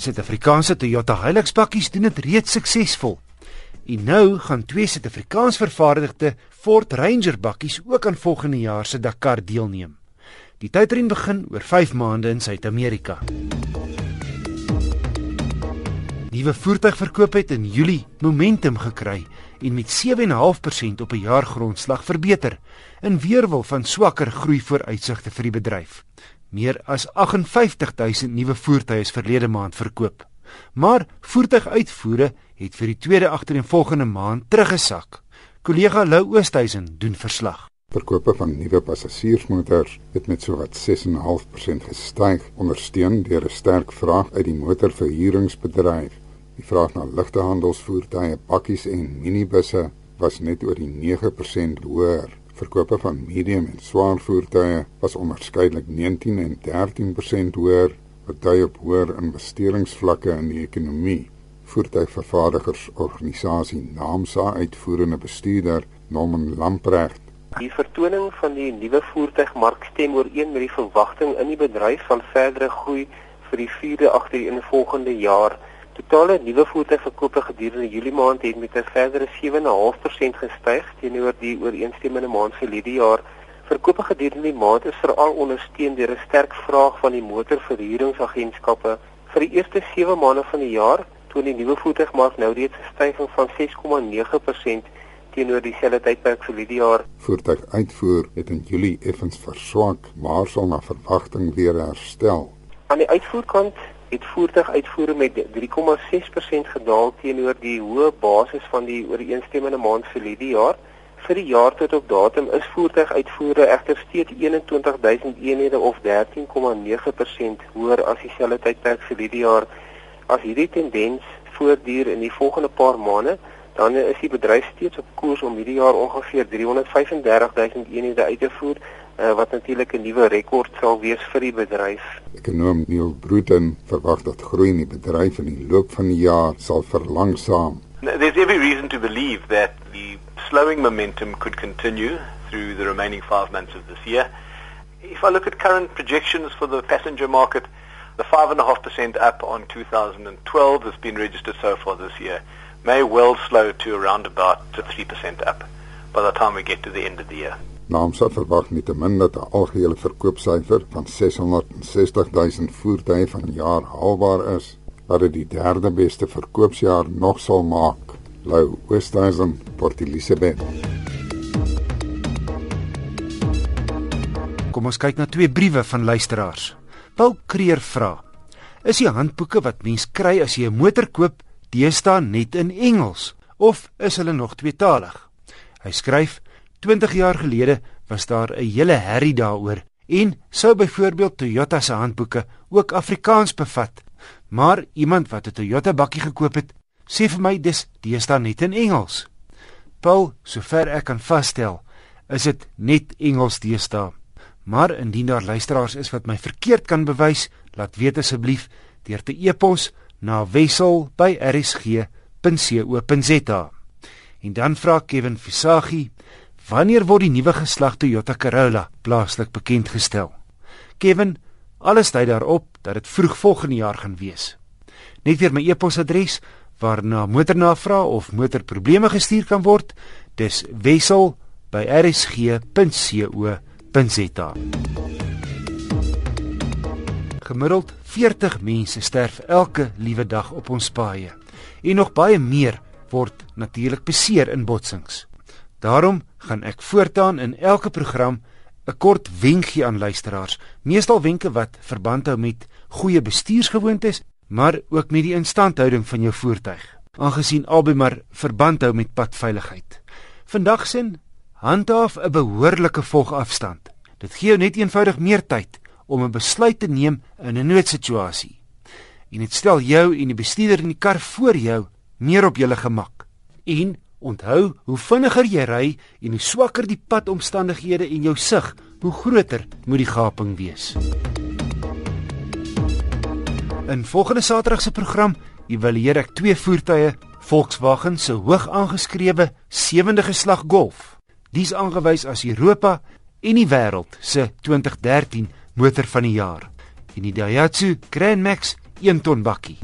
Suid-Afrikaanse Toyota Hilux bakkies doen dit reeds suksesvol. En nou gaan twee Suid-Afrikaans vervaardigde Ford Ranger bakkies ook aan volgende jaar se Dakar deelneem. Die tydren begin oor 5 maande in Suid-Amerika. Nuwe voertuigverkoop het in Julie momentum gekry en met 7.5% op 'n jaargrondslag verbeter in weerwil van swakker groei vooruitsigte vir die bedryf. Meer as 58000 nuwe voertuie is verlede maand verkoop. Maar voertuiguitvoere het vir die tweede agtereenvolgende maand teruggesak. Kollega Lou Oosthuizen doen verslag. Verkope van nuwe passasiersmotors het met sowat 6.5% gestyg, ondersteun deur 'n sterk vraag uit die motorverhuuringsbedryf. Die vraag na ligte handelsvoertuie, bakkies en minibusse was net oor die 9% hoër. Verkope van medium en swaar voertuie was onderskeidelik 19 en 13% hoër, wat dui op hoër investeringsvlakke in die ekonomie. Voertuigvervaardigersorganisasie NAMSA uitvoerende bestuurder Norman Lamprecht Die vertoning van die nuwe voertuigmark stem ooreen met die verwagting in die bedryf van verdere groei vir die vierde agtereenvolgende jaar. Totale nuwe voertuigverkope gedurende Julie maand het met 'n verdere 7.5% gestyg teenoor die ooreenstemmende maand verlede jaar. Verkope gedurende die maand is veral ondersteun deur 'n sterk vraag van die motorverhuuringsagentskappe. Vir die eerste 7 maande van die jaar toon die nuwe voertuigmark nou reeds 'n styging van 6.9% teenoor dieselfde tydperk verlede jaar. Voertuiguitvoer het in Julie effens verswak, maar sal na verwagting weer herstel. Aan die uitvoerkant het voertuiguitvoere met 3,6% gedaal teenoor die hoë basis van die ooreenstemmende maand verlede jaar. Vir die jaar tot op datum is voertuiguitvoere egter steeds 21000 eenhede of 13,9% hoër as dieselfde tydperk verlede jaar. As hierdie tendens voortduur in die volgende paar maande, dan is die bedryf steeds op koers om hierdie jaar ongeveer 335000 eenhede uit te voer uh, wat natuurlik 'n nuwe rekord sal wees vir die bedryf. Ekonom Neil Bruton verwag dat groei in die bedryf in die loop van die jaar sal verlangsaam. There's every reason to believe that the slowing momentum could continue through the remaining 5 months of this year. If I look at current projections for the passenger market, the 5.5% up on 2012 has been registered so far this year may well slow to around about 3% up by the time we get to the end of the year. Naamsa verwag nietemin dat 'n algehele verkoopsyfer van 660 000 voertuie van jaar haalbaar is, wat dit die derde beste verkoopsjaar nog sal maak. Lou Oosthuizen, Port Elizabeth. Kom ons kyk na twee briewe van luisteraars. Paul Kreer vra: Is die handboeke wat mens kry as jy 'n motor koop, deesdae net in Engels of is hulle nog tweetalig? Hy skryf: 20 jaar gelede was daar 'n hele herrie daaroor en sou byvoorbeeld Toyota se handboeke ook Afrikaans bevat. Maar iemand wat 'n Toyota bakkie gekoop het, sê vir my dis deesdae net in Engels. Paul, sover ek kan vasstel, is dit net Engels deesdae. Maar indien daar luisteraars is wat my verkeerd kan bewys, laat weet asseblief deur te e-pos na wissel@rsg.co.za. En dan vra Kevin Visagie Wanneer word die nuwe geslag Toyota Corolla plaaslik bekend gestel? Kevin, alles dui daarop dat dit vroeg volgende jaar gaan wees. Net weer my e-posadres waarna motornavrae of motorprobleme gestuur kan word. Dis wissel@rsg.co.za. Gemiddeld 40 mense sterf elke liewe dag op ons paaie en nog baie meer word natuurlik beseer in botsings. Daarom gaan ek voortaan in elke program 'n kort wenkie aan luisteraars, meestal wenke wat verband hou met goeie bestuursgewoontes, maar ook met die instandhouding van jou voertuig, aangesien albei maar verband hou met padveiligheid. Vandag sin handhaaf 'n behoorlike volgafstand. Dit gee jou net eenvoudig meer tyd om 'n besluit te neem in 'n noodsituasie. En dit stel jou en die bestuurder in die kar voor jou meer op julle gemak. En Onthou, hoe vinniger jy ry en hoe swakker die padomstandighede en jou sig, hoe groter moet die gaping wees. In volgende Saterdag se program evalueer ek twee voertuie, Volkswagen se hoog aangeskrewe 7de geslag Golf. Dis aangewys as Europa en die wêreld se 2013 motor van die jaar. En die Daihatsu Grand Max 1 ton bakkie.